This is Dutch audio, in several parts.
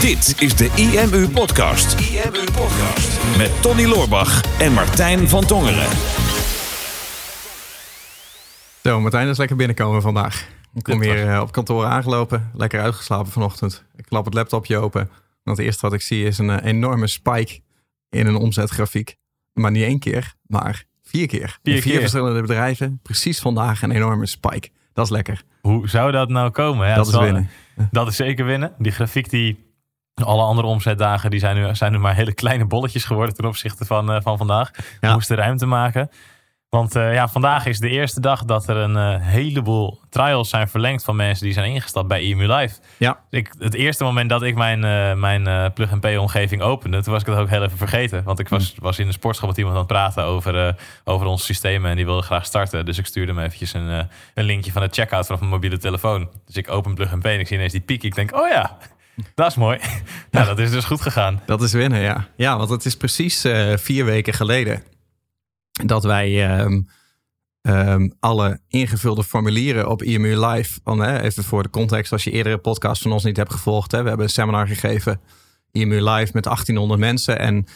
Dit is de IMU Podcast. IMU Podcast. Met Tony Loorbach en Martijn van Tongeren. Zo, Martijn is lekker binnenkomen vandaag. Ik kom hier eh, op kantoor aangelopen, lekker uitgeslapen vanochtend. Ik klap het laptopje open. Want het eerste wat ik zie is een eh, enorme spike in een omzetgrafiek. Maar niet één keer, maar vier keer. Vier In vier keer. verschillende bedrijven. Precies vandaag een enorme spike. Dat is lekker. Hoe zou dat nou komen? Ja, dat is wel- winnen. Dat is zeker winnen. Die grafiek die... Alle andere omzetdagen die zijn, nu, zijn nu maar hele kleine bolletjes geworden ten opzichte van, eh, van vandaag. We moesten ruimte maken. Want eh, ja, vandaag is de eerste dag dat er een eh, heleboel trials zijn verlengd van mensen die zijn ingestapt bij EMU Live. Ja, Ik, het eerste moment dat ik mijn, eh, mijn eh, plug-and-pay-omgeving opende, toen was ik het ook heel even vergeten. Want ik was, was in de sportschool met iemand aan het praten over, over ons systeem en die wilde graag starten. Dus ik stuurde hem eventjes een, een linkje van de checkout vanaf mijn mobiele telefoon. Dus ik open plug-and-pay en ik zie ineens die piek. Ik denk, oh ja, dat is mooi. nou, dat is dus goed gegaan. dat is winnen, ja. Ja, want het is precies vier weken geleden dat wij ehm, ehm, alle ingevulde formulieren op IMU Live, van, hè, even voor de context, als je eerdere podcast van ons niet hebt gevolgd, hè, we hebben een seminar gegeven, IMU Live met 1800 mensen en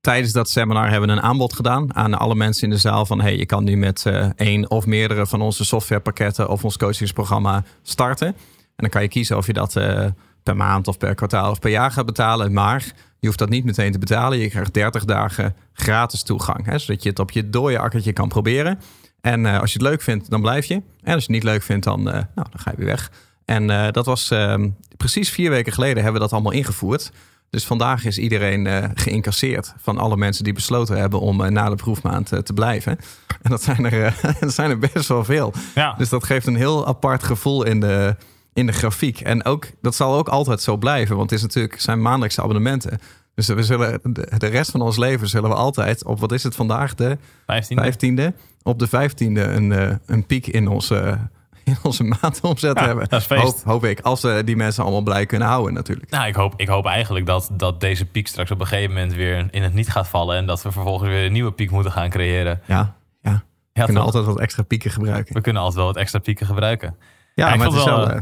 tijdens dat seminar hebben we een aanbod gedaan aan alle mensen in de zaal van hey, je kan nu met eh, één of meerdere van onze softwarepakketten of ons coachingsprogramma starten. En dan kan je kiezen of je dat eh, per maand of per kwartaal of per jaar gaat betalen. Maar je hoeft dat niet meteen te betalen. Je krijgt 30 dagen gratis toegang. Hè, zodat je het op je dode akkertje kan proberen. En eh, als je het leuk vindt, dan blijf je. En als je het niet leuk vindt, dan, eh, nou, dan ga je weer weg. En eh, dat was ehm, precies vier weken geleden hebben we dat allemaal ingevoerd. Dus vandaag is iedereen geïncasseerd van alle mensen die besloten hebben om na de proefmaand te blijven. En dat zijn, er, dat zijn er best wel veel. Ja, Dus dat geeft een heel apart gevoel in de, in de grafiek. En ook, dat zal ook altijd zo blijven, want het is natuurlijk, zijn maandelijkse abonnementen. Dus we zullen de, rest van ons leven zullen we altijd op, wat is het vandaag, de 15. 15e, op de 15e een, eh, een piek in onze, in onze maandomzet Ja, hebben. dat is feest. Hoop, hoop ik, als we die mensen allemaal blij kunnen houden natuurlijk. Nou, ik hoop, ik hoop eigenlijk dat, dat deze piek straks op een gegeven moment weer in het niet gaat vallen. En dat we vervolgens weer een nieuwe piek moeten gaan creëren. Ja, ja. Ja, we kunnen toch? altijd wat extra pieken gebruiken. We kunnen altijd wel wat extra pieken gebruiken. Ja, Ja, ik maar het is wel... wel, eh,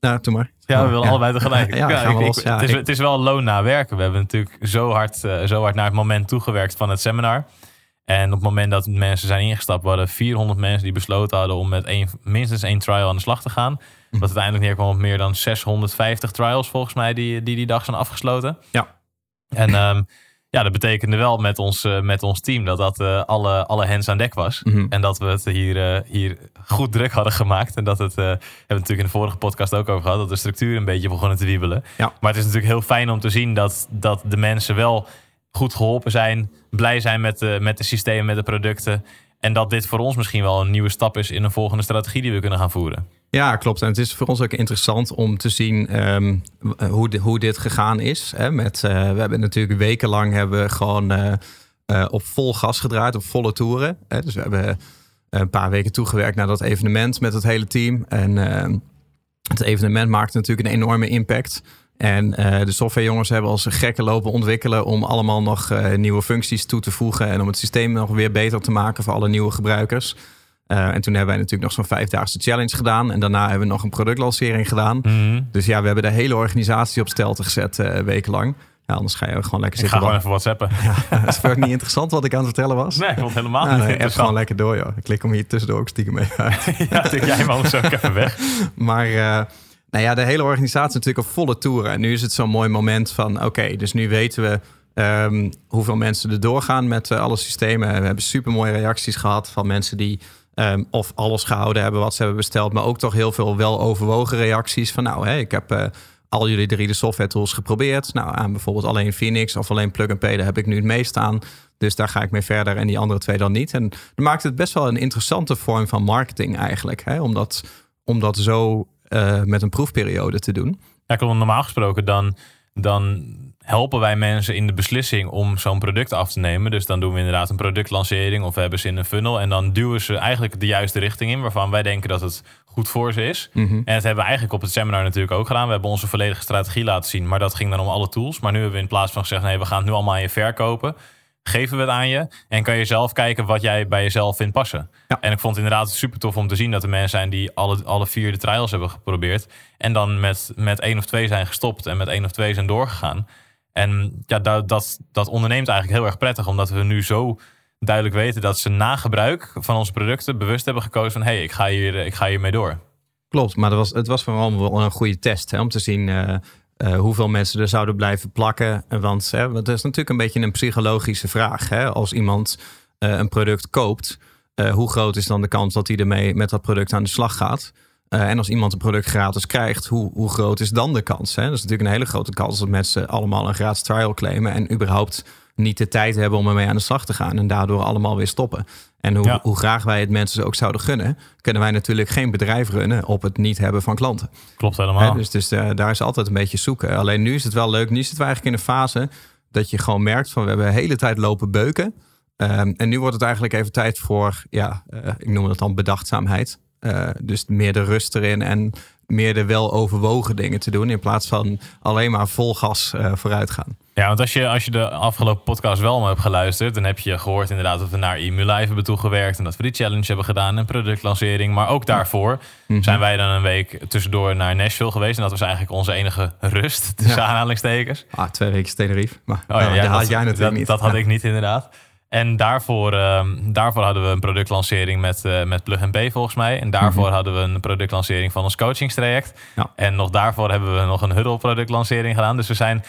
nou, doe maar. Ja, we willen allebei tegelijk. Ja, gaan we ik- los. ik- Ja, het, is, het is wel loon na werken. We hebben natuurlijk zo hard, eh, zo hard naar het moment toegewerkt van het seminar. En op het moment dat mensen zijn ingestapt, waren 400 mensen die besloten hadden om met één, minstens één trial aan de slag te gaan. Mhm. Wat uiteindelijk neerkwam op meer dan 650 trials volgens mij die die, die dag zijn afgesloten. Ja. En ehm, ja, dat betekende wel met ons, eh, met ons team dat dat eh, alle, alle hands aan dek was. Mhm. En dat we het hier, eh, hier goed druk hadden gemaakt. En dat het, hebben we natuurlijk in de vorige podcast ook over gehad, dat de structuur een beetje begonnen te wiebelen. Ja. Maar het is natuurlijk heel fijn om te zien dat, dat de mensen wel goed geholpen zijn, blij zijn met de, met de systemen, met de producten. En dat dit voor ons misschien wel een nieuwe stap is in een volgende strategie die we kunnen gaan voeren. Ja, klopt. En het is voor ons ook interessant om te zien ehm, hoe, hoe dit gegaan is. Hè? Met, eh, we hebben natuurlijk wekenlang hebben we gewoon eh, eh, op vol gas gedraaid, op volle toeren. Hè? Dus we hebben een paar weken toegewerkt naar dat evenement met het hele team. En ehm, het evenement maakte natuurlijk een enorme impact. En eh, de softwarejongens hebben als gekken lopen ontwikkelen om allemaal nog eh, nieuwe functies toe te voegen. En om het systeem nog weer beter te maken voor alle nieuwe gebruikers. Eh, en toen hebben wij natuurlijk nog zo'n vijfdaagse challenge gedaan. En daarna hebben we nog een productlancering gedaan. Dus ja, we hebben de hele organisatie op stelte gezet wekenlang. Ja, anders ga je gewoon lekker Ik ga zitten. gewoon even whatsappen. wachten. Het is ook niet interessant wat ik aan het vertellen was. Nee, ik vond het helemaal niet nee, interessant. gewoon lekker door, joh. Ik klik hem hier tussendoor ook stiekem mee uit. ja, jij maar anders ook even weg. Maar nou ja, de hele organisatie is natuurlijk op volle toeren. En nu is het zo'n mooi moment van... oké, dus nu weten we ehm, hoeveel mensen er doorgaan met eh, alle systemen. We hebben super mooie reacties gehad van mensen die... ehm, of alles gehouden hebben wat ze hebben besteld... maar ook toch heel veel wel overwogen reacties van... nou, ik heb eh, al jullie drie de software tools geprobeerd. Nou, aan bijvoorbeeld alleen Phoenix of alleen Plug and Pay... daar heb ik nu het meest aan. Dus daar ga ik mee verder en die andere twee dan niet. En dat maakt het best wel een interessante vorm van marketing eigenlijk. Hè? Omdat, om dat zo eh, met een proefperiode te doen. Ja, klopt. Normaal gesproken dan, dan helpen wij mensen in de beslissing om zo'n product af te nemen. Dus dan doen we inderdaad een productlancering of we hebben ze in een funnel. En dan duwen ze eigenlijk de juiste richting in waarvan wij denken dat het goed voor ze is. Mhm. En dat hebben we eigenlijk op het seminar natuurlijk ook gedaan. We hebben onze volledige strategie laten zien, maar dat ging dan om alle tools. Maar nu hebben we in plaats van gezegd, nee, we gaan het nu allemaal aan je verkopen. Geven we het aan je. En kan je zelf kijken wat jij bij jezelf vindt passen. Ja. En ik vond het inderdaad super tof om te zien dat er mensen zijn die alle, alle vier de trials hebben geprobeerd. En dan met, met één of twee zijn gestopt en met één of twee zijn doorgegaan. En ja, dat, dat, dat onderneemt eigenlijk heel erg prettig, omdat we nu zo duidelijk weten dat ze na gebruik van onze producten bewust hebben gekozen van hé, hey, ik, ga hier, ik ga hiermee door. Klopt, maar dat was, het was vooral wel een goede test hè, om te zien uh, uh, hoeveel mensen er zouden blijven plakken. Want hè, dat is natuurlijk een beetje een psychologische vraag. Hè? Als iemand uh, een product koopt, hoe groot is dan de kans dat hij ermee met dat product aan de slag gaat? en als iemand een product gratis krijgt, hoe, hoe groot is dan de kans? Hè? Dat is natuurlijk een hele grote kans dat mensen allemaal een gratis trial claimen en überhaupt niet de tijd hebben om ermee aan de slag te gaan en daardoor allemaal weer stoppen. En hoe, Ja. hoe graag wij het mensen ook zouden gunnen, kunnen wij natuurlijk geen bedrijf runnen op het niet hebben van klanten. Klopt helemaal. dus dus eh, daar is altijd een beetje zoeken. Alleen nu is het wel leuk. Nu zitten we eigenlijk in een fase dat je gewoon merkt van we hebben de hele tijd lopen beuken. Ehm, en nu wordt het eigenlijk even tijd voor, ja, eh, ik noem het dan bedachtzaamheid. Eh, dus meer de rust erin en meer de wel overwogen dingen te doen. In plaats van alleen maar vol gas vooruit gaan. Ja, want als je, als je de afgelopen podcast wel maar hebt geluisterd, dan heb je gehoord inderdaad dat we naar EMU Live hebben toegewerkt en dat we die challenge hebben gedaan en productlancering. Maar ook daarvoor Mhm. zijn wij dan een week tussendoor naar Nashville geweest en dat was eigenlijk onze enige rust, tussen Ja. aanhalingstekens. Ah, twee weken Tenerife. Maar Oh ja, nou, ja, dat had jij natuurlijk dat, niet. Dat had ik niet inderdaad. En daarvoor, ehm, daarvoor hadden we een productlancering met, eh met Plug and Pay volgens mij. En daarvoor Mhm. hadden we een productlancering van ons coachingstraject. En nog daarvoor hebben we nog een huddle productlancering gedaan. Dus we zijn...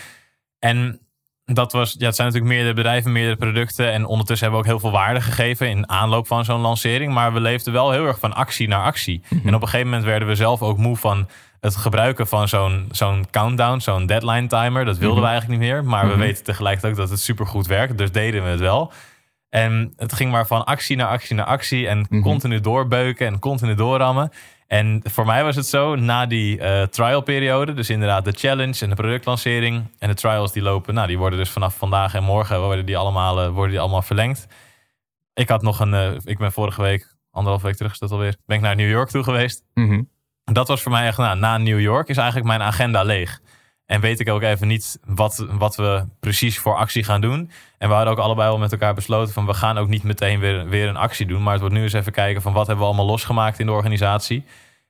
En dat was... Ja, het zijn natuurlijk meerdere bedrijven, meerdere producten. En ondertussen hebben we ook heel veel waarde gegeven in aanloop van zo'n lancering. Maar we leefden wel heel erg van actie naar actie. Mhm. En op een gegeven moment werden we zelf ook moe van het gebruiken van zo'n zo'n countdown, zo'n deadline timer. Dat wilden Mhm. we eigenlijk niet meer. Maar Mhm. we weten tegelijkertijd ook dat het super goed werkt. Dus deden we het wel. En het ging maar van actie naar actie naar actie. En Mhm. continu doorbeuken en continu doorrammen. En voor mij was het zo, na die eh trialperiode, dus inderdaad de challenge en de productlancering en de trials die lopen, nou die worden dus vanaf vandaag en morgen worden die allemaal, eh, worden die allemaal verlengd. Ik had nog een, eh, ik ben vorige week, anderhalf week terug is dat alweer, ben ik naar New York toe geweest. Mhm. Dat was voor mij echt, nou, na New York is eigenlijk mijn agenda leeg. En weet ik ook even niet wat, wat we precies voor actie gaan doen. En we hadden ook allebei al met elkaar besloten van we gaan ook niet meteen weer, weer een actie doen. Maar het wordt nu eens even kijken van wat hebben we allemaal losgemaakt in de organisatie.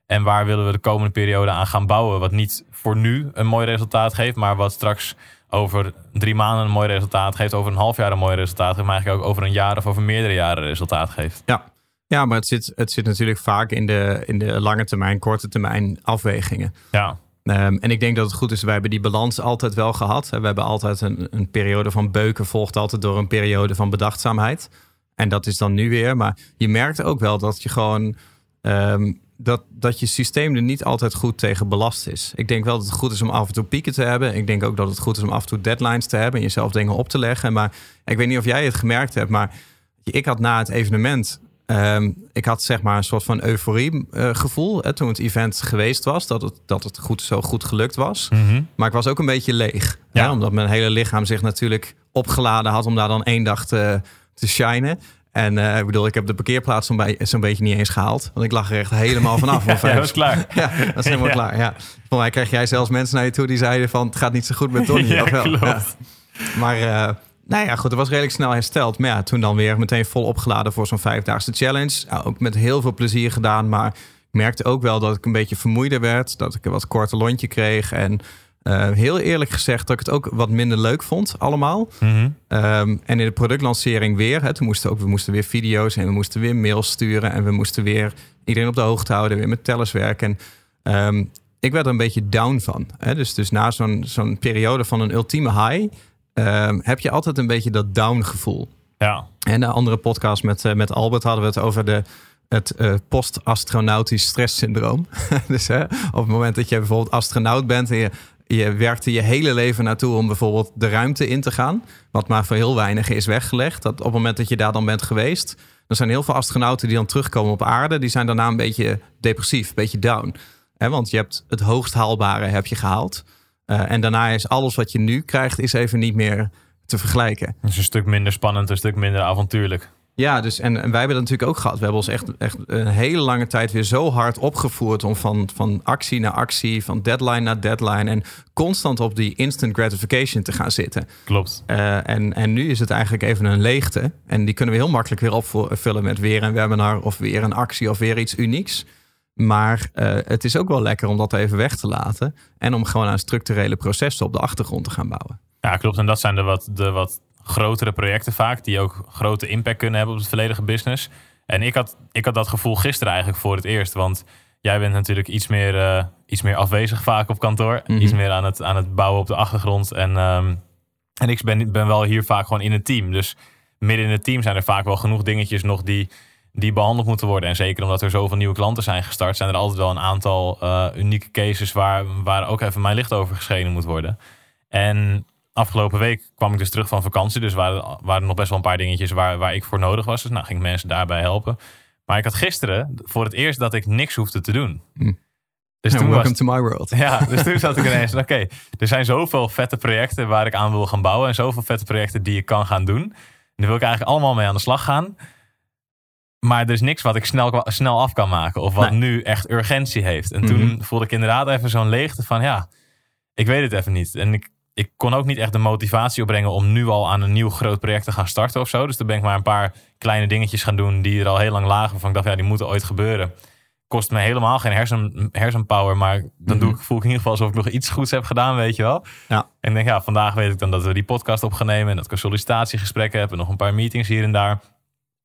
En waar willen we de komende periode aan gaan bouwen. Wat niet voor nu een mooi resultaat geeft, maar wat straks over drie maanden een mooi resultaat geeft. Over een half jaar een mooi resultaat geeft. Maar eigenlijk ook over een jaar of over meerdere jaren resultaat geeft. Ja. ja, maar het zit, het zit natuurlijk vaak in de, in de lange termijn, korte termijn afwegingen. Ja, Ehm, en ik denk dat het goed is, wij hebben die balans altijd wel gehad. We hebben altijd een, een periode van beuken, volgt altijd door een periode van bedachtzaamheid. En dat is dan nu weer. Maar je merkt ook wel dat je gewoon. ehm, dat, dat je systeem er niet altijd goed tegen belast is. Ik denk wel dat het goed is om af en toe pieken te hebben. Ik denk ook dat het goed is om af en toe deadlines te hebben en jezelf dingen op te leggen. Maar ik weet niet of jij het gemerkt hebt, maar ik had na het evenement. Ehm, ik had zeg maar een soort van euforie eh, gevoel hè, toen het event geweest was. Dat het, dat het goed, zo goed gelukt was. Mhm. Maar ik was ook een beetje leeg. Ja. Hè, omdat mijn hele lichaam zich natuurlijk opgeladen had om daar dan één dag te, te shinen. En eh, ik bedoel, ik heb de parkeerplaats zo'n bij- zo'n beetje niet eens gehaald. Want ik lag er echt helemaal vanaf. ja, dat is klaar. ja, dat is helemaal Ja. klaar. Ja. Volgens mij kreeg jij zelfs mensen naar je toe die zeiden van... het gaat niet zo goed met Tony. Ja, of wel? klopt. Ja. Maar eh, nou ja, goed, het was redelijk snel hersteld. Maar ja, toen dan weer meteen vol opgeladen voor zo'n vijfdaagse challenge. Ja, ook met heel veel plezier gedaan. Maar ik merkte ook wel dat ik een beetje vermoeider werd. Dat ik een wat korter lontje kreeg. En eh, heel eerlijk gezegd dat ik het ook wat minder leuk vond allemaal. Mhm. Ehm, en in de productlancering weer. Hè, toen moesten ook, we moesten weer video's en we moesten weer mails sturen. En we moesten weer iedereen op de hoogte houden. Weer met tellers werken. En, ehm, ik werd er een beetje down van. Hè? Dus, dus na zo'n zo'n periode van een ultieme high... ehm, heb je altijd een beetje dat down gevoel. Ja, En de andere podcast met, eh, met Albert hadden we het over de, het eh, post-astronautisch stresssyndroom. dus hè, op het moment dat je bijvoorbeeld astronaut bent en je, je werkt er je hele leven naartoe om bijvoorbeeld de ruimte in te gaan, wat maar voor heel weinig is weggelegd, dat op het moment dat je daar dan bent geweest, er zijn heel veel astronauten die dan terugkomen op aarde, die zijn daarna een beetje depressief, een beetje down. Hè, want je hebt het hoogst haalbare heb je gehaald. Eh, en daarna is alles wat je nu krijgt, is even niet meer te vergelijken. het is een stuk minder spannend, een stuk minder avontuurlijk. Ja, dus en, en wij hebben dat natuurlijk ook gehad. We hebben ons echt, echt een hele lange tijd weer zo hard opgevoerd om van, van actie naar actie, van deadline naar deadline en constant op die instant gratification te gaan zitten. Klopt. Uh, en, en nu is het eigenlijk even een leegte. En die kunnen we heel makkelijk weer opvullen met weer een webinar of weer een actie of weer iets unieks. Maar uh, het is ook wel lekker om dat even weg te laten. En om gewoon aan structurele processen op de achtergrond te gaan bouwen. Ja, klopt. En dat zijn de wat, de wat grotere projecten vaak, die ook grote impact kunnen hebben op het volledige business. En ik had, ik had dat gevoel gisteren eigenlijk voor het eerst. Want jij bent natuurlijk iets meer, uh, iets meer afwezig vaak op kantoor. Mm -hmm. Iets meer aan het, aan het bouwen op de achtergrond. En, um, en ik ben, ben wel hier vaak gewoon in het team. Dus midden in het team zijn er vaak wel genoeg dingetjes nog die, die behandeld moeten worden. En zeker omdat er zoveel nieuwe klanten zijn gestart, zijn er altijd wel een aantal uh, unieke cases waar, waar ook even mijn licht over geschenen moet worden. En afgelopen week kwam ik dus terug van vakantie. Dus waren, waren nog best wel een paar dingetjes waar, waar ik voor nodig was. Dus nou, ging ik mensen daarbij helpen. Maar ik had gisteren voor het eerst dat ik niks hoefde te doen. Mm. Dus yeah, welcome was, to my world. Ja, dus toen zat ik ineens oké, okay, er zijn zoveel vette projecten waar ik aan wil gaan bouwen. En zoveel vette projecten die ik kan gaan doen. En daar wil ik eigenlijk allemaal mee aan de slag gaan. Maar er is niks wat ik snel, snel af kan maken. Of wat nee. nu echt urgentie heeft. En toen mm -hmm. voelde ik inderdaad even zo'n leegte van ja, ik weet het even niet. En ik, ik kon ook niet echt de motivatie opbrengen om nu al aan een nieuw groot project te gaan starten of zo. Dus toen ben ik maar een paar kleine dingetjes gaan doen die er al heel lang lagen. Waarvan ik dacht, ja, die moeten ooit gebeuren. Kost me helemaal geen hersen, hersenpower, maar dan mm -hmm. doe ik, voel ik in ieder geval alsof ik nog iets goeds heb gedaan, weet je wel. Ja. En ik denk, ja, vandaag weet ik dan dat we die podcast op gaan nemen en dat ik een sollicitatiegesprek heb en nog een paar meetings hier en daar.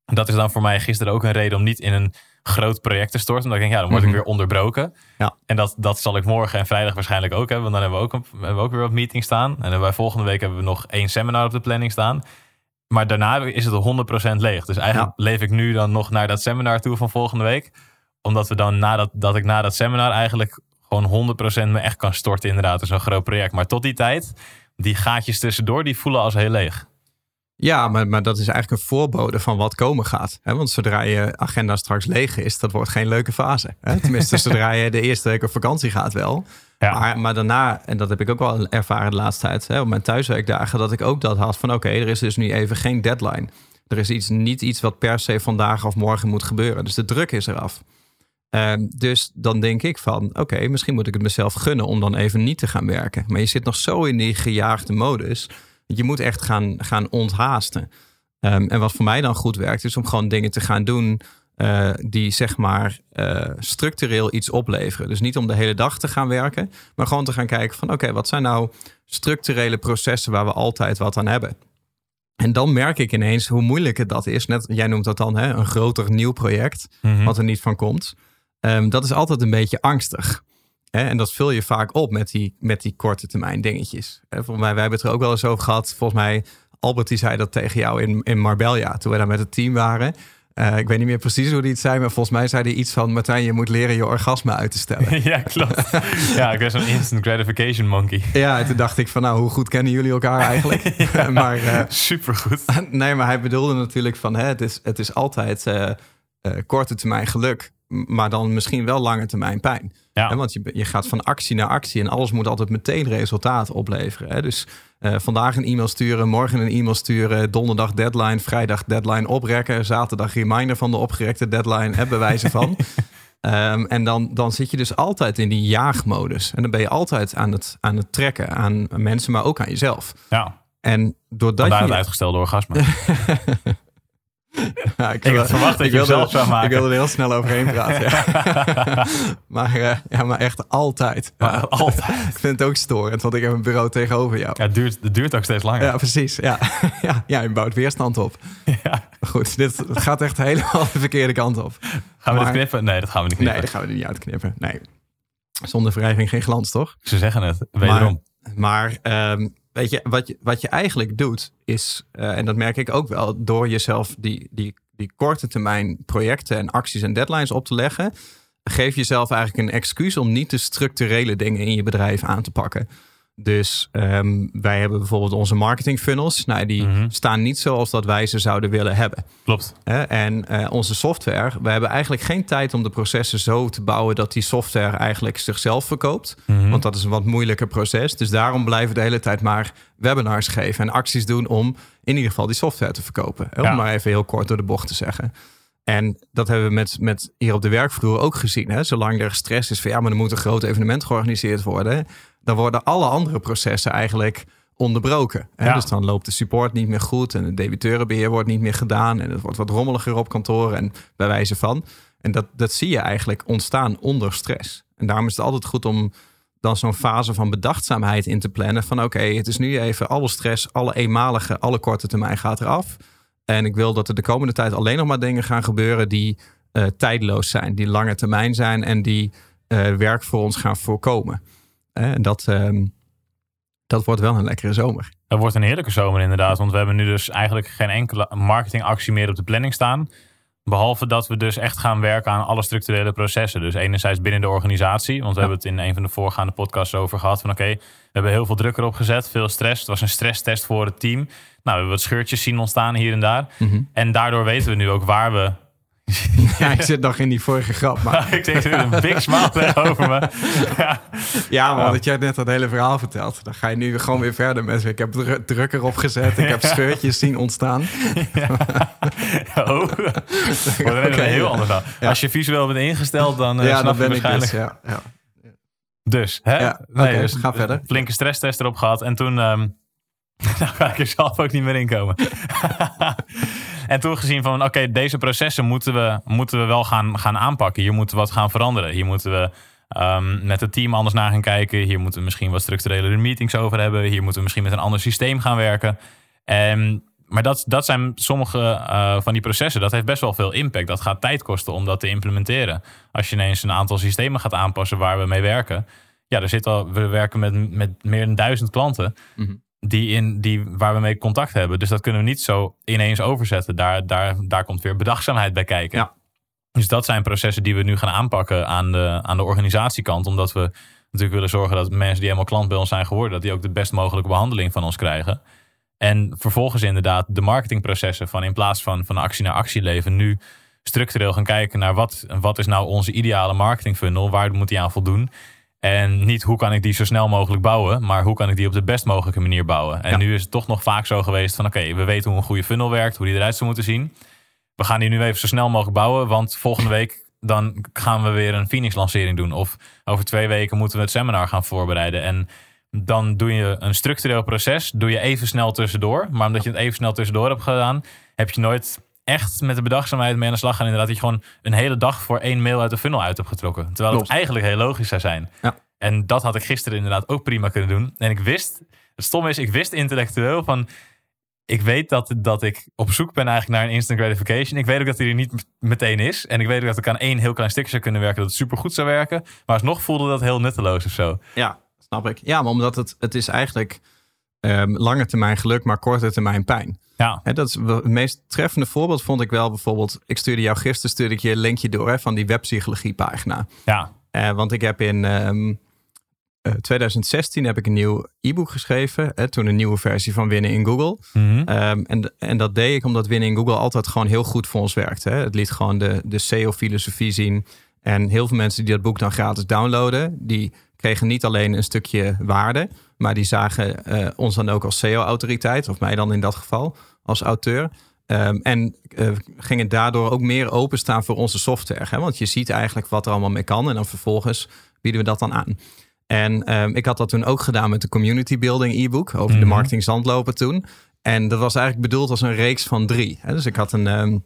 Dat is dan voor mij gisteren ook een reden om niet in een groot project te storten. Omdat ik denk, ja, dan word ik weer onderbroken. Ja. En dat, dat zal ik morgen en vrijdag waarschijnlijk ook hebben. Want dan hebben we ook, een, hebben we ook weer wat meetings staan. En dan bij volgende week hebben we nog één seminar op de planning staan. Maar daarna is het 100% leeg. Dus eigenlijk ja. leef ik nu dan nog naar dat seminar toe van volgende week. Omdat we dan nadat dat ik na dat seminar eigenlijk gewoon 100% me echt kan storten inderdaad in zo'n groot project. Maar tot die tijd, die gaatjes tussendoor, die voelen als heel leeg. Ja, maar, maar dat is eigenlijk een voorbode van wat komen gaat. Hè? Want zodra je agenda straks leeg is, dat wordt geen leuke fase. Hè? Tenminste, zodra je de eerste week op vakantie gaat wel. Ja. Maar, maar daarna, en dat heb ik ook wel ervaren de laatste tijd, hè, op mijn thuiswerkdagen, dat ik ook dat had van oké, okay, er is dus nu even geen deadline. Er is iets, niet iets wat per se vandaag of morgen moet gebeuren. Dus de druk is eraf. Um, dus dan denk ik van, oké, okay, misschien moet ik het mezelf gunnen om dan even niet te gaan werken. Maar je zit nog zo in die gejaagde modus je moet echt gaan, gaan onthaasten. Um, en wat voor mij dan goed werkt, is om gewoon dingen te gaan doen uh, die zeg maar uh, structureel iets opleveren. Dus niet om de hele dag te gaan werken, maar gewoon te gaan kijken van oké, okay, wat zijn nou structurele processen waar we altijd wat aan hebben. En dan merk ik ineens hoe moeilijk het dat is. Net, jij noemt dat dan hè, een groter nieuw project, mm -hmm. wat er niet van komt. Um, dat is altijd een beetje angstig. En dat vul je vaak op met die, met die korte termijn dingetjes. Volgens mij, wij hebben het er ook wel eens over gehad. Volgens mij, Albert die zei dat tegen jou in, in Marbella, toen we daar met het team waren. Uh, ik weet niet meer precies hoe die het zei, maar volgens mij zei hij iets van: Martijn, je moet leren je orgasme uit te stellen. ja, klopt. ja, ik ben zo'n instant gratification monkey. ja, toen dacht ik van: Nou, hoe goed kennen jullie elkaar eigenlijk? ja, maar, uh, supergoed. nee, maar hij bedoelde natuurlijk van: hè, het, is, het is altijd uh, korte termijn geluk, maar dan misschien wel lange termijn pijn. Ja. Want je, je gaat van actie naar actie en alles moet altijd meteen resultaat opleveren. Hè? Dus uh, vandaag een e-mail sturen, morgen een e-mail sturen, donderdag deadline, vrijdag deadline oprekken, zaterdag reminder van de opgerekte deadline, hè, bewijzen van. um, en dan, dan zit je dus altijd in die jaagmodus. En dan ben je altijd aan het, aan het trekken aan mensen, maar ook aan jezelf. Ja. En doordat Vandaar je... het uitgestelde orgasme. Ja, ik, ik had verwacht dat je het zelf zou maken. Ik wilde er heel snel overheen praten. Ja. maar, uh, ja, maar echt altijd. Maar altijd. ik vind het ook storend, want ik heb een bureau tegenover jou. Ja, het, duurt, het duurt ook steeds langer. Ja, precies. Ja, ja, ja je bouwt weerstand op. Ja. Goed, dit gaat echt helemaal de verkeerde kant op. Gaan we maar, dit knippen? Nee, dat gaan we niet knippen. Nee, dat gaan we er niet uitknippen. Nee. Zonder wrijving geen glans, toch? Ze zeggen het, wederom. Maar, maar um, weet je, wat je, wat je eigenlijk doet, is, uh, en dat merk ik ook wel, door jezelf die, die, die korte termijn projecten en acties en deadlines op te leggen, geef jezelf eigenlijk een excuus om niet de structurele dingen in je bedrijf aan te pakken. Dus ehm, wij hebben bijvoorbeeld onze marketing funnels. Nou, die Mhm. staan niet zoals dat wij ze zouden willen hebben. Klopt. En eh, onze software, we hebben eigenlijk geen tijd om de processen zo te bouwen dat die software eigenlijk zichzelf verkoopt. Mhm. Want dat is een wat moeilijker proces. Dus daarom blijven we de hele tijd maar webinars geven en acties doen om in ieder geval die software te verkopen. Om Ja. maar even heel kort door de bocht te zeggen. En dat hebben we met, met hier op de werkvloer ook gezien. Hè? Zolang er stress is van ja, maar er moet een groot evenement georganiseerd worden. Dan worden alle andere processen eigenlijk onderbroken. Hè? Ja. Dus dan loopt de support niet meer goed en het debiteurenbeheer wordt niet meer gedaan. En het wordt wat rommeliger op kantoor en bij wijze van. En dat, dat zie je eigenlijk ontstaan onder stress. En daarom is het altijd goed om dan zo'n fase van bedachtzaamheid in te plannen. Van oké, het is nu even alle stress, alle eenmalige, alle korte termijn gaat eraf. En ik wil dat er de komende tijd alleen nog maar dingen gaan gebeuren die eh tijdloos zijn, die lange termijn zijn en die eh, werk voor ons gaan voorkomen. En dat, ehm, dat wordt wel een lekkere zomer. Het wordt een heerlijke zomer inderdaad. Want we hebben nu dus eigenlijk geen enkele marketingactie meer op de planning staan. Behalve dat we dus echt gaan werken aan alle structurele processen. Dus enerzijds binnen de organisatie. Want we hebben het in een van de voorgaande podcasts over gehad. Van oké, we hebben heel veel druk erop gezet. Veel stress. Het was een stresstest voor het team. Nou, we hebben wat scheurtjes zien ontstaan hier en daar. En daardoor weten we nu ook waar we... Ja, ik zit nog in die vorige grap. Maar ik denk een big smile tegenover me. Ja. ja, maar dat jij net dat hele verhaal vertelt. Dan ga je nu gewoon weer verder met. Ik heb dru- druk erop gezet. Ik heb scheurtjes zien ontstaan. Oh, wordt een Oké. heel ander dan. Ja. Als je visueel bent ingesteld, dan eh ja, snap dan je ben ik waarschijnlijk... dus. Ja, ja. Dus, hè? Ja, nee, dus ga verder. een Flinke stresstest erop gehad. En toen... ehm nou ga ik er zelf ook niet meer in komen. En toen gezien van... Oké, deze processen moeten we, moeten we wel gaan, gaan aanpakken. Hier moeten we wat gaan veranderen. Hier moeten we ehm, met het team anders naar gaan kijken. Hier moeten we misschien wat structurele meetings over hebben. Hier moeten we misschien met een ander systeem gaan werken. En, maar dat, dat zijn sommige eh, van die processen. Dat heeft best wel veel impact. Dat gaat tijd kosten om dat te implementeren. Als je ineens een aantal systemen gaat aanpassen waar we mee werken. Ja, er zit al, we werken met, met meer dan duizend klanten. Mhm. Die in, die, waar we mee contact hebben. Dus dat kunnen we niet zo ineens overzetten. Daar, daar, daar komt weer bedachtzaamheid bij kijken. Ja. Dus dat zijn processen die we nu gaan aanpakken aan de, aan de organisatiekant. Omdat we natuurlijk willen zorgen dat mensen die helemaal klant bij ons zijn geworden, dat die ook de best mogelijke behandeling van ons krijgen. En vervolgens inderdaad de marketingprocessen van in plaats van van actie naar actie leven, nu structureel gaan kijken naar wat, wat is nou onze ideale marketing funnel, waar moet die aan voldoen. En niet hoe kan ik die zo snel mogelijk bouwen, maar hoe kan ik die op de best mogelijke manier bouwen. En Ja. nu is het toch nog vaak zo geweest van oké, we weten hoe een goede funnel werkt, hoe die eruit zou moeten zien. We gaan die nu even zo snel mogelijk bouwen, want volgende week dan gaan we weer een Phoenix lancering doen. Of over twee weken moeten we het seminar gaan voorbereiden. En dan doe je een structureel proces, doe je even snel tussendoor. Maar omdat je het even snel tussendoor hebt gedaan, heb je nooit echt met de bedachtzaamheid mee aan de slag gaan. Inderdaad, dat je gewoon een hele dag voor één mail uit de funnel uit hebt getrokken. Terwijl Klopt. het eigenlijk heel logisch zou zijn. Ja. En dat had ik gisteren inderdaad ook prima kunnen doen. En ik wist, het stom is, ik wist intellectueel van... Ik weet dat, dat ik op zoek ben eigenlijk naar een instant gratification. Ik weet ook dat die er niet meteen is. En ik weet ook dat ik aan één heel klein stukje zou kunnen werken... dat het supergoed zou werken. Maar alsnog voelde dat heel nutteloos of zo. Ja, snap ik. Ja, maar omdat het, het is eigenlijk ehm lange termijn geluk, maar korte termijn pijn. Ja, dat is het meest treffende voorbeeld vond ik wel bijvoorbeeld. Ik stuurde jou gisteren stuurde ik je een linkje door hè, van die webpsychologie pagina. ja, Eh, want ik heb in ehm, eh, 2016 heb ik een nieuw e-book geschreven. Hè, toen een nieuwe versie van Winnen in Google. Mhm. Ehm, en, en dat deed ik omdat Winnen in Google altijd gewoon heel goed voor ons werkt. Hè. Het liet gewoon de, de SEO-filosofie zien. En heel veel mensen die dat boek dan gratis downloaden, die kregen niet alleen een stukje waarde, maar die zagen eh, ons dan ook als SEO-autoriteit, of mij dan in dat geval als auteur. Ehm, en eh, gingen daardoor ook meer openstaan voor onze software. Hè? Want je ziet eigenlijk wat er allemaal mee kan. En dan vervolgens bieden we dat dan aan. En ehm, ik had dat toen ook gedaan met de community building e-book over de Mhm. marketing zandlopen toen. En dat was eigenlijk bedoeld als een reeks van drie. Hè? Dus ik had een, ehm,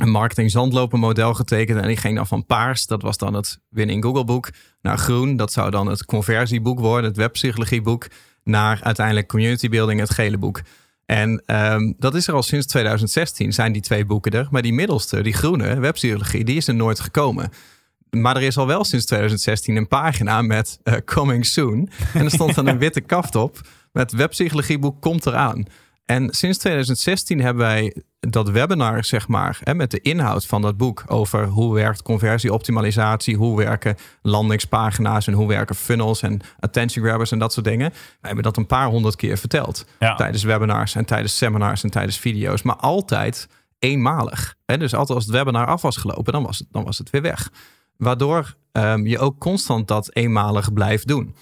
een marketing zandlopen model getekend. En die ging dan van paars, dat was dan het Winnen in Google boek, naar groen. Dat zou dan het conversieboek worden, het webpsychologieboek. Naar uiteindelijk community building, het gele boek. En ehm, dat is er al sinds 2016, zijn die twee boeken er. Maar die middelste, die groene, webpsychologie, die is er nooit gekomen. Maar er is al wel sinds 2016 een pagina met eh, Coming Soon. En er stond dan een witte kaft op met webpsychologieboek komt eraan. En sinds 2016 hebben wij dat webinar, zeg maar, hè, met de inhoud van dat boek over hoe werkt conversieoptimalisatie, hoe werken landingspagina's en hoe werken funnels en attention grabbers en dat soort dingen. Wij hebben dat een paar honderd keer verteld Ja. tijdens webinars en tijdens seminars en tijdens video's, maar altijd eenmalig. Hè? Dus altijd als het webinar af was gelopen, dan was het, dan was het weer weg. Waardoor ehm, je ook constant dat eenmalig blijft doen.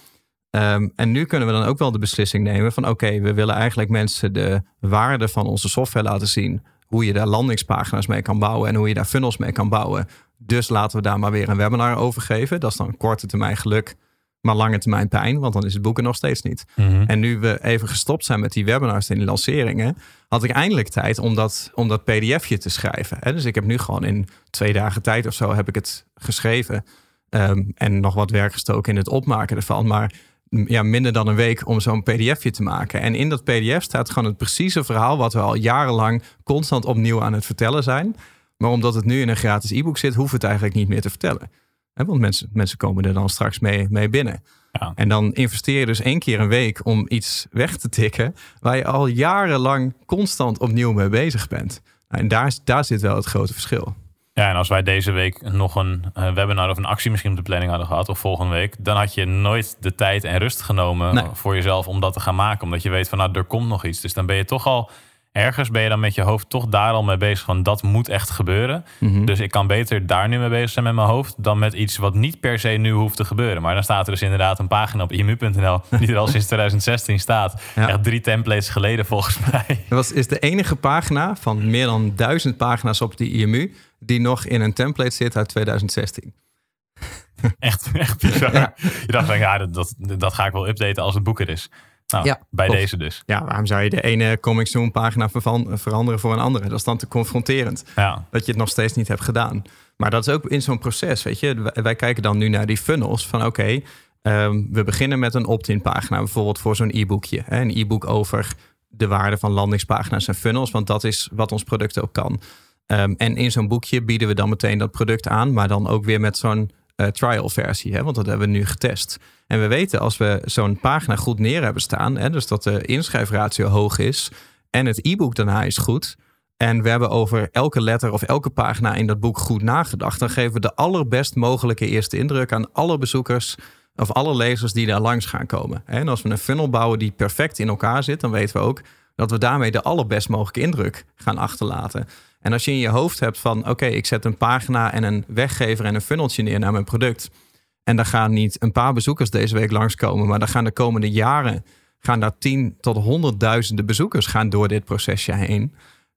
Ehm, en nu kunnen we dan ook wel de beslissing nemen van oké, we willen eigenlijk mensen de waarde van onze software laten zien. Hoe je daar landingspagina's mee kan bouwen en hoe je daar funnels mee kan bouwen. Dus laten we daar maar weer een webinar over geven. Dat is dan korte termijn geluk, maar lange termijn pijn, want dan is het boek er nog steeds niet. Mhm. En nu we even gestopt zijn met die webinars en die lanceringen, had ik eindelijk tijd om dat, om dat pdfje te schrijven. Hè? Dus ik heb nu gewoon in twee dagen tijd of zo heb ik het geschreven. Ehm, en nog wat werk gestoken in het opmaken ervan. Maar ja, minder dan een week om zo'n pdfje te maken. En in dat pdf staat gewoon het precieze verhaal wat we al jarenlang constant opnieuw aan het vertellen zijn. Maar omdat het nu in een gratis e-book zit, hoeft het eigenlijk niet meer te vertellen. Want mensen, mensen komen er dan straks mee, mee binnen. Ja. En dan investeer je dus één keer een week om iets weg te tikken waar je al jarenlang constant opnieuw mee bezig bent. Nou, En daar, daar zit wel het grote verschil. Ja, en als wij deze week nog een eh, webinar of een actie misschien op de planning hadden gehad, of volgende week, dan had je nooit de tijd en rust genomen Nee. voor jezelf om dat te gaan maken. Omdat je weet van, nou, er komt nog iets. Dus dan ben je toch al, ergens ben je dan met je hoofd toch daar al mee bezig van, dat moet echt gebeuren. Mhm. Dus ik kan beter daar nu mee bezig zijn met mijn hoofd, dan met iets wat niet per se nu hoeft te gebeuren. Maar dan staat er dus inderdaad een pagina op imu.nl, die er al sinds 2016 staat. Ja. Echt drie templates geleden volgens mij. Dat was, is de enige pagina van meer dan duizend pagina's op die IMU die nog in een template zit uit 2016. Echt, echt bizar. Je dacht van, ja, dat, dat, dat ga ik wel updaten als het boek er is. Nou, Ja, bij klopt. deze dus. Ja, waarom zou je de ene Comic Zoom pagina veranderen voor een andere? Dat is dan te confronterend. Ja, dat je het nog steeds niet hebt gedaan. Maar dat is ook in zo'n proces, weet je. Wij, wij kijken dan nu naar die funnels van oké, ehm, we beginnen met een opt-in pagina, bijvoorbeeld voor zo'n e-boekje. Hè, een e-book over de waarde van landingspagina's en funnels, want dat is wat ons product ook kan. Ehm, en in zo'n boekje bieden we dan meteen dat product aan, maar dan ook weer met zo'n eh, trial versie, hè, want dat hebben we nu getest. En we weten als we zo'n pagina goed neer hebben staan, hè, dus dat de inschrijfratio hoog is en het e-book daarna is goed, en we hebben over elke letter of elke pagina in dat boek goed nagedacht. Dan geven we de allerbest mogelijke eerste indruk aan alle bezoekers of alle lezers die daar langs gaan komen. En als we een funnel bouwen die perfect in elkaar zit, dan weten we ook dat we daarmee de allerbest mogelijke indruk gaan achterlaten. En als je in je hoofd hebt van oké, ik zet een pagina en een weggever en een funneltje neer naar mijn product. En daar gaan niet een paar bezoekers deze week langskomen, maar dan gaan de komende jaren gaan daar tien tot honderdduizenden bezoekers gaan door dit procesje heen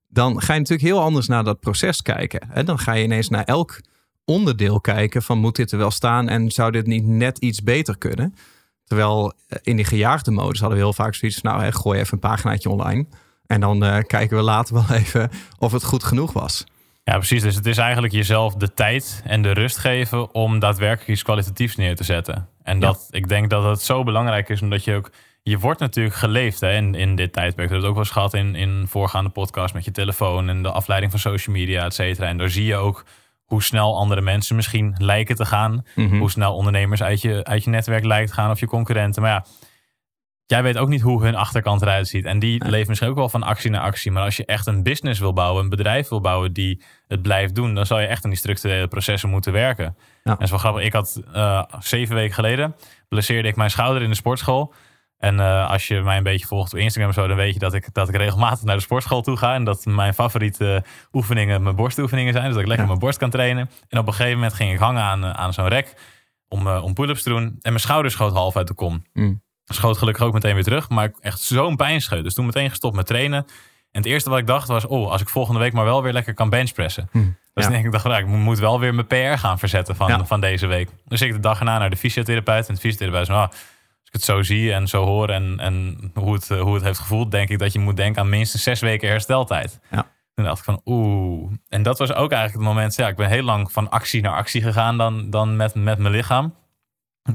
dan ga je natuurlijk heel anders naar dat proces kijken. En dan ga je ineens naar elk onderdeel kijken van moet dit er wel staan en zou dit niet net iets beter kunnen? Terwijl eh, in die gejaagde modus hadden we heel vaak zoiets van nou, hè, gooi even een paginaatje online. En dan eh, kijken we later wel even of het goed genoeg was. ja, precies. Dus het is eigenlijk jezelf de tijd en de rust geven om daadwerkelijk iets kwalitatiefs neer te zetten. En dat, ik denk dat het zo belangrijk is, omdat je ook, je wordt natuurlijk geleefd hè, in, in dit tijdperk. Dat hebben we ook wel eens gehad in, in voorgaande podcast met je telefoon en de afleiding van social media, et cetera. En daar zie je ook hoe snel andere mensen misschien lijken te gaan. Hoe snel ondernemers uit je, uit je netwerk lijken te gaan of je concurrenten. Maar ja, jij weet ook niet hoe hun achterkant eruit ziet. En die leeft misschien ook wel van actie naar actie. Maar als je echt een business wil bouwen, een bedrijf wil bouwen die het blijft doen, dan zal je echt aan die structurele processen moeten werken. Ja. En dat is wel grappig. Ik had eh, zeven weken geleden blesseerde ik mijn schouder in de sportschool. En eh, als je mij een beetje volgt op Instagram of zo, dan weet je dat ik, dat ik regelmatig naar de sportschool toe ga. En dat mijn favoriete oefeningen mijn borstoefeningen zijn. Dus dat ik lekker Ja. mijn borst kan trainen. En op een gegeven moment ging ik hangen aan, eh, aan zo'n rek om, om pull-ups te doen. En mijn schouder schoot half uit de kom. Mm. Schoot gelukkig ook meteen weer terug. Maar echt zo'n pijnscheut. Dus toen meteen gestopt met trainen. En het eerste wat ik dacht was, oh, als ik volgende week maar wel weer lekker kan benchpressen. Hm. Dus Ja. denk ik, dacht, nou, ik moet wel weer mijn PR gaan verzetten van, Ja. van deze week. Dus ik de dag erna naar de fysiotherapeut. En de fysiotherapeut zei, nou, als ik het zo zie en zo hoor en, en hoe, het, eh, hoe het heeft gevoeld, denk ik dat je moet denken aan minstens zes weken hersteltijd. Ja. Toen dacht ik van, oeh. En dat was ook eigenlijk het moment, ja, ik ben heel lang van actie naar actie gegaan dan, dan met, met mijn lichaam.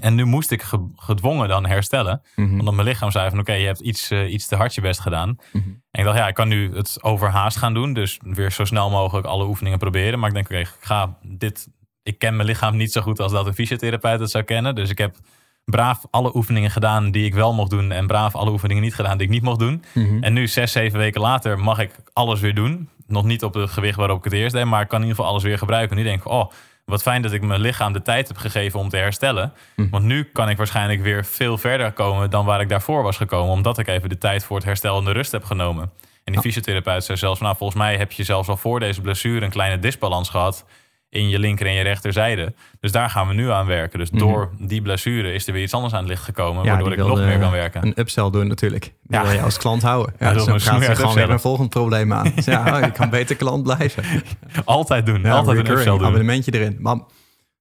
En nu moest ik ge- gedwongen dan herstellen. Mhm. Omdat mijn lichaam zei van oké, je hebt iets, eh, iets te hard je best gedaan. Mhm. En ik dacht, ja, ik kan nu het overhaast gaan doen. Dus weer zo snel mogelijk alle oefeningen proberen. Maar ik denk, oké, ik ga dit. Ik ken mijn lichaam niet zo goed als dat een fysiotherapeut het zou kennen. Dus ik heb braaf alle oefeningen gedaan die ik wel mocht doen. En braaf alle oefeningen niet gedaan die ik niet mocht doen. Mhm. En nu, zes, zeven weken later, mag ik alles weer doen. Nog niet op het gewicht waarop ik het eerst deed, maar ik kan in ieder geval alles weer gebruiken. Nu denk ik, oh, wat fijn dat ik mijn lichaam de tijd heb gegeven om te herstellen. Mhm. Want nu kan ik waarschijnlijk weer veel verder komen dan waar ik daarvoor was gekomen. Omdat ik even de tijd voor het herstel en de rust heb genomen. En die fysiotherapeut zei zelfs, nou volgens mij heb je zelfs al voor deze blessure een kleine disbalans gehad in je linker en je rechterzijde. Dus daar gaan we nu aan werken. Dus door die blessure is er weer iets anders aan het licht gekomen, waardoor ik nog meer kan werken. Een upsell doen natuurlijk. Die Ja. wil je als klant houden. Ja, wil zo me gaat ze gewoon weer een volgend probleem aan. Dus ja, oh, je kan beter klant blijven. Altijd doen, Ja, altijd een upsell doen. abonnementje erin. Maar, Ja,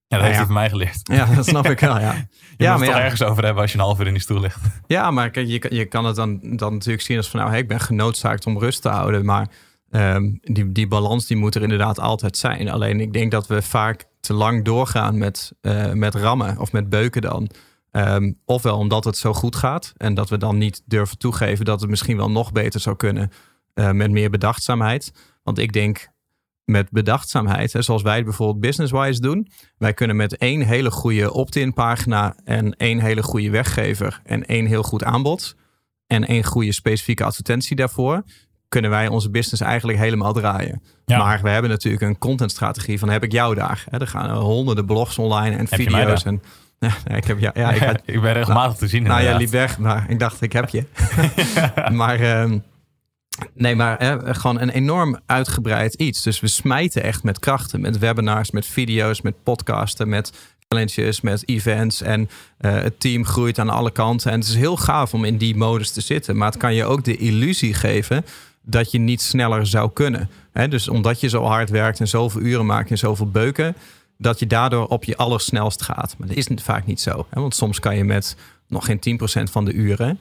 dat heeft ja. hij van mij geleerd. ja, dat snap ik wel, ja. Je ja, moet het toch ja. ergens over hebben als je een half uur in die stoel ligt. Ja, maar kijk, je, kan- je kan het dan, dan natuurlijk zien als van... nou, hey, ik ben genoodzaakt om rust te houden. Maar ehm, die, die balans die moet er inderdaad altijd zijn. Alleen ik denk dat we vaak te lang doorgaan met, eh, met rammen of met beuken dan. Ehm, ofwel omdat het zo goed gaat... en dat we dan niet durven toegeven dat het misschien wel nog beter zou kunnen... eh, met meer bedachtzaamheid. Want ik denk met bedachtzaamheid, hè, zoals wij het bijvoorbeeld business-wise doen. Wij kunnen met één hele goede opt-in pagina en één hele goede weggever en één heel goed aanbod en één goede specifieke advertentie daarvoor, kunnen wij onze business eigenlijk helemaal draaien. Ja. Maar we hebben natuurlijk een contentstrategie van heb ik jou daar. Hè, er gaan honderden blogs online en Heb video's. En, ja, ik heb ja, ja, ik Ja, had, ik ben regelmatig te zien nou, jij inderdaad. liep weg, maar ik dacht, ik heb je. maar ehm, nee, maar hè, gewoon een enorm uitgebreid iets. Dus we smijten echt met krachten, met webinars, met video's, met podcasten, met challenges, met events. En eh, het team groeit aan alle kanten. En het is heel gaaf om in die modus te zitten. Maar het kan je ook de illusie geven dat je niet sneller zou kunnen. Dus omdat je zo hard werkt en zoveel uren maakt en zoveel beuken, dat je daardoor op je allersnelst gaat. Maar dat is vaak niet zo. Want soms kan je met nog geen 10% van de uren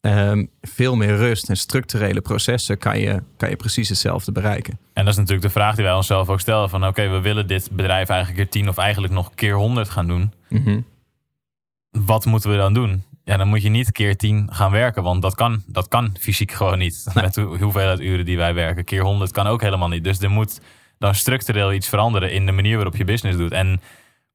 ehm, veel meer rust en structurele processen kan je, kan je precies hetzelfde bereiken. En dat is natuurlijk de vraag die wij onszelf ook stellen. Van oké, we willen dit bedrijf eigenlijk keer 10 of eigenlijk nog keer 100 gaan doen. Wat moeten we dan doen? Ja, dan moet je niet keer 10 gaan werken. Want dat kan, dat kan fysiek gewoon niet. Nee. Met hoe- hoeveelheid uren die wij werken. Keer 100 kan ook helemaal niet. Dus er moet dan structureel iets veranderen in de manier waarop je business doet. En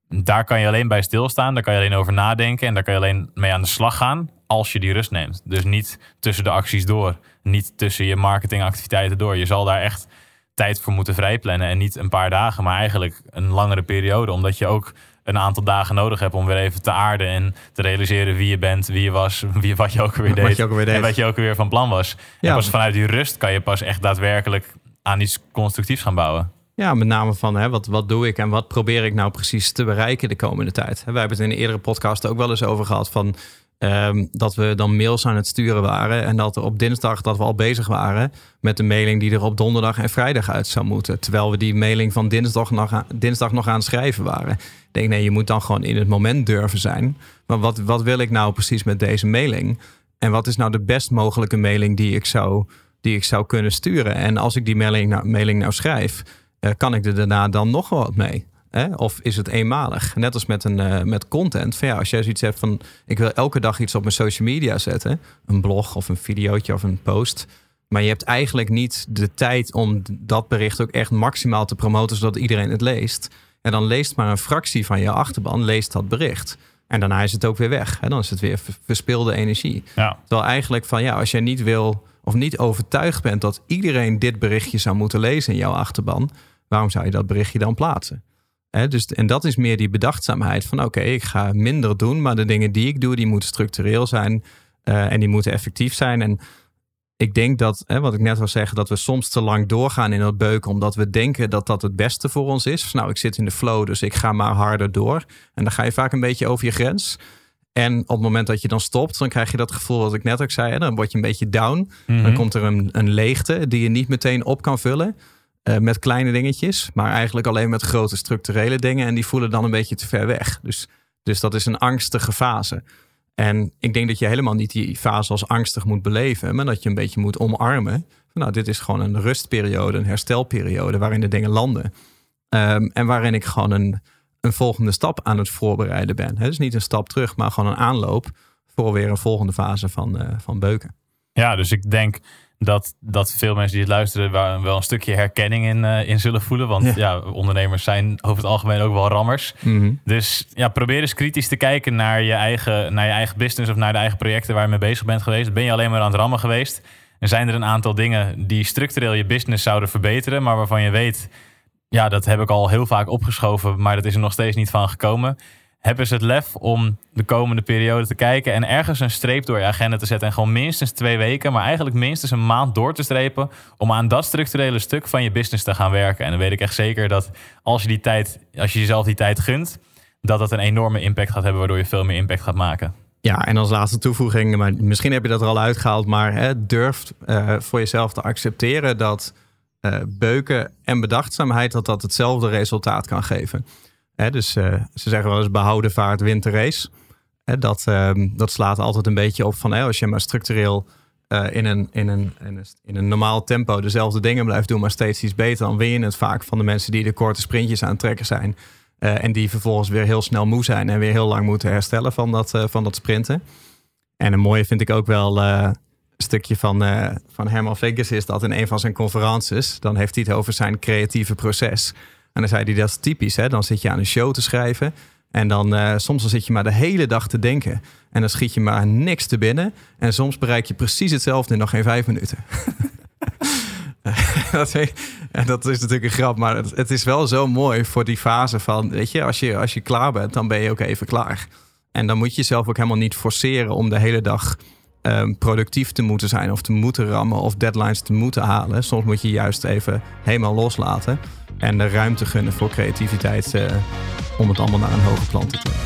daar kan je alleen bij stilstaan. Daar kan je alleen over nadenken. En daar kan je alleen mee aan de slag gaan als je die rust neemt. Dus niet tussen de acties door. Niet tussen je marketingactiviteiten door. Je zal daar echt tijd voor moeten vrijplannen. En niet een paar dagen, maar eigenlijk een langere periode. Omdat je ook een aantal dagen nodig hebt om weer even te aarden. En te realiseren wie je bent, wie je was, wie, wat je ook weer deed. Wat je ook deed. En wat je ook weer van plan was. Ja. En pas vanuit die rust kan je pas echt daadwerkelijk aan iets constructiefs gaan bouwen. Ja, met name van hè, wat, wat doe ik en wat probeer ik nou precies te bereiken de komende tijd. Wij hebben het in een eerdere podcast ook wel eens over gehad van ehm, dat we dan mails aan het sturen waren en dat op dinsdag dat we al bezig waren met de mailing die er op donderdag en vrijdag uit zou moeten. Terwijl we die mailing van dinsdag nog aan, dinsdag nog aan het schrijven waren. Ik denk nee, je moet dan gewoon in het moment durven zijn. Maar wat, wat wil ik nou precies met deze mailing? En wat is nou de best mogelijke mailing die ik zou, die ik zou kunnen sturen? En als ik die mailing nou, mailing nou schrijf, eh, kan ik er daarna dan nog wat mee? Hè? Of is het eenmalig? Net als met, een, eh, met content. Van ja, als jij zoiets hebt van... ik wil elke dag iets op mijn social media zetten. Een blog of een videootje of een post. Maar je hebt eigenlijk niet de tijd om dat bericht ook echt maximaal te promoten... zodat iedereen het leest. En dan leest maar een fractie van je achterban leest dat bericht. En daarna is het ook weer weg. Hè? Dan is het weer ver- verspilde energie. Ja. Terwijl eigenlijk van ja, als jij niet wil of niet overtuigd bent dat iedereen dit berichtje zou moeten lezen in jouw achterban, waarom zou je dat berichtje dan plaatsen? Dus, en dat is meer die bedachtzaamheid van oké, ik ga minder doen, maar de dingen die ik doe, die moeten structureel zijn eh, en die moeten effectief zijn. En ik denk dat, hè, wat ik net wil zeggen, dat we soms te lang doorgaan in dat beuken, omdat we denken dat dat het beste voor ons is. Nou, ik zit in de flow, dus ik ga maar harder door. En dan ga je vaak een beetje over je grens. En op het moment dat je dan stopt, dan krijg je dat gevoel wat ik net ook zei. Hè? Dan word je een beetje down. Mhm. Dan komt er een, een leegte die je niet meteen op kan vullen. Eh, met kleine dingetjes, maar eigenlijk alleen met grote structurele dingen. En die voelen dan een beetje te ver weg. Dus, dus dat is een angstige fase. En ik denk dat je helemaal niet die fase als angstig moet beleven, maar dat je een beetje moet omarmen. Nou, dit is gewoon een rustperiode, een herstelperiode waarin de dingen landen. Ehm, en waarin ik gewoon een, een volgende stap aan het voorbereiden ben. Hè, dus niet een stap terug, maar gewoon een aanloop voor weer een volgende fase van, eh, van beuken. Ja, dus ik denk dat, dat veel mensen die het luisteren wel een stukje herkenning in, uh, in zullen voelen. Want ja. ondernemers zijn over het algemeen ook wel rammers. Mhm. Dus ja, probeer eens kritisch te kijken naar je, eigen, naar je eigen business of naar de eigen projecten waar je mee bezig bent geweest. Ben je alleen maar aan het rammen geweest? En zijn er een aantal dingen die structureel je business zouden verbeteren, maar waarvan je weet, ja, dat heb ik al heel vaak opgeschoven, maar dat is er nog steeds niet van gekomen hebben ze het lef om de komende periode te kijken en ergens een streep door je agenda te zetten. En gewoon minstens twee weken, maar eigenlijk minstens een maand door te strepen. Om aan dat structurele stuk van je business te gaan werken. En dan weet ik echt zeker dat als je die tijd, als je jezelf die tijd gunt, dat dat een enorme impact gaat hebben, waardoor je veel meer impact gaat maken. Ja, en als laatste toevoeging, maar misschien heb je dat er al uitgehaald, maar hè, durf uh, voor jezelf te accepteren dat uh, beuken en bedachtzaamheid dat dat hetzelfde resultaat kan geven dus uh, ze zeggen wel eens behouden vaart wint de race. dat, uh, dat slaat altijd een beetje op van als je maar structureel uh, in, een, in, een, in, een, normaal tempo dezelfde dingen blijft doen, maar steeds iets beter, dan win je het vaak van de mensen die de korte sprintjes aan het trekken zijn. Uh, en die vervolgens weer heel snel moe zijn en weer heel lang moeten herstellen van dat, van dat sprinten. En een mooie vind ik ook wel stukje van, van Herman Vegas is dat in een van zijn conferences, dan heeft hij het over zijn creatieve proces. En dan zei hij, dat is typisch. Hè? Dan zit je aan een show te schrijven. En dan uh, soms dan zit je maar de hele dag te denken. En dan schiet je maar niks te binnen. En soms bereik je precies hetzelfde in nog geen vijf minuten. dat, en dat is natuurlijk een grap, maar het, het, is wel zo mooi voor die fase van, weet je, als je, als je klaar bent, dan ben je ook even klaar. En dan moet je jezelf ook helemaal niet forceren om de hele dag um, productief te moeten zijn of te moeten rammen of deadlines te moeten halen. Soms moet je juist even helemaal loslaten en de ruimte gunnen voor creativiteit uh, om het allemaal naar een hoger plan te brengen.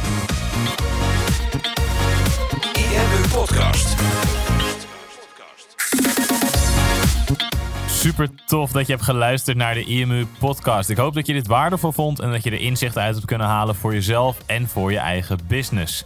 IMU Podcast. Super tof dat je hebt geluisterd naar de IMU Podcast. Ik hoop dat je dit waardevol vond en dat je er inzichten uit hebt kunnen halen voor jezelf en voor je eigen business.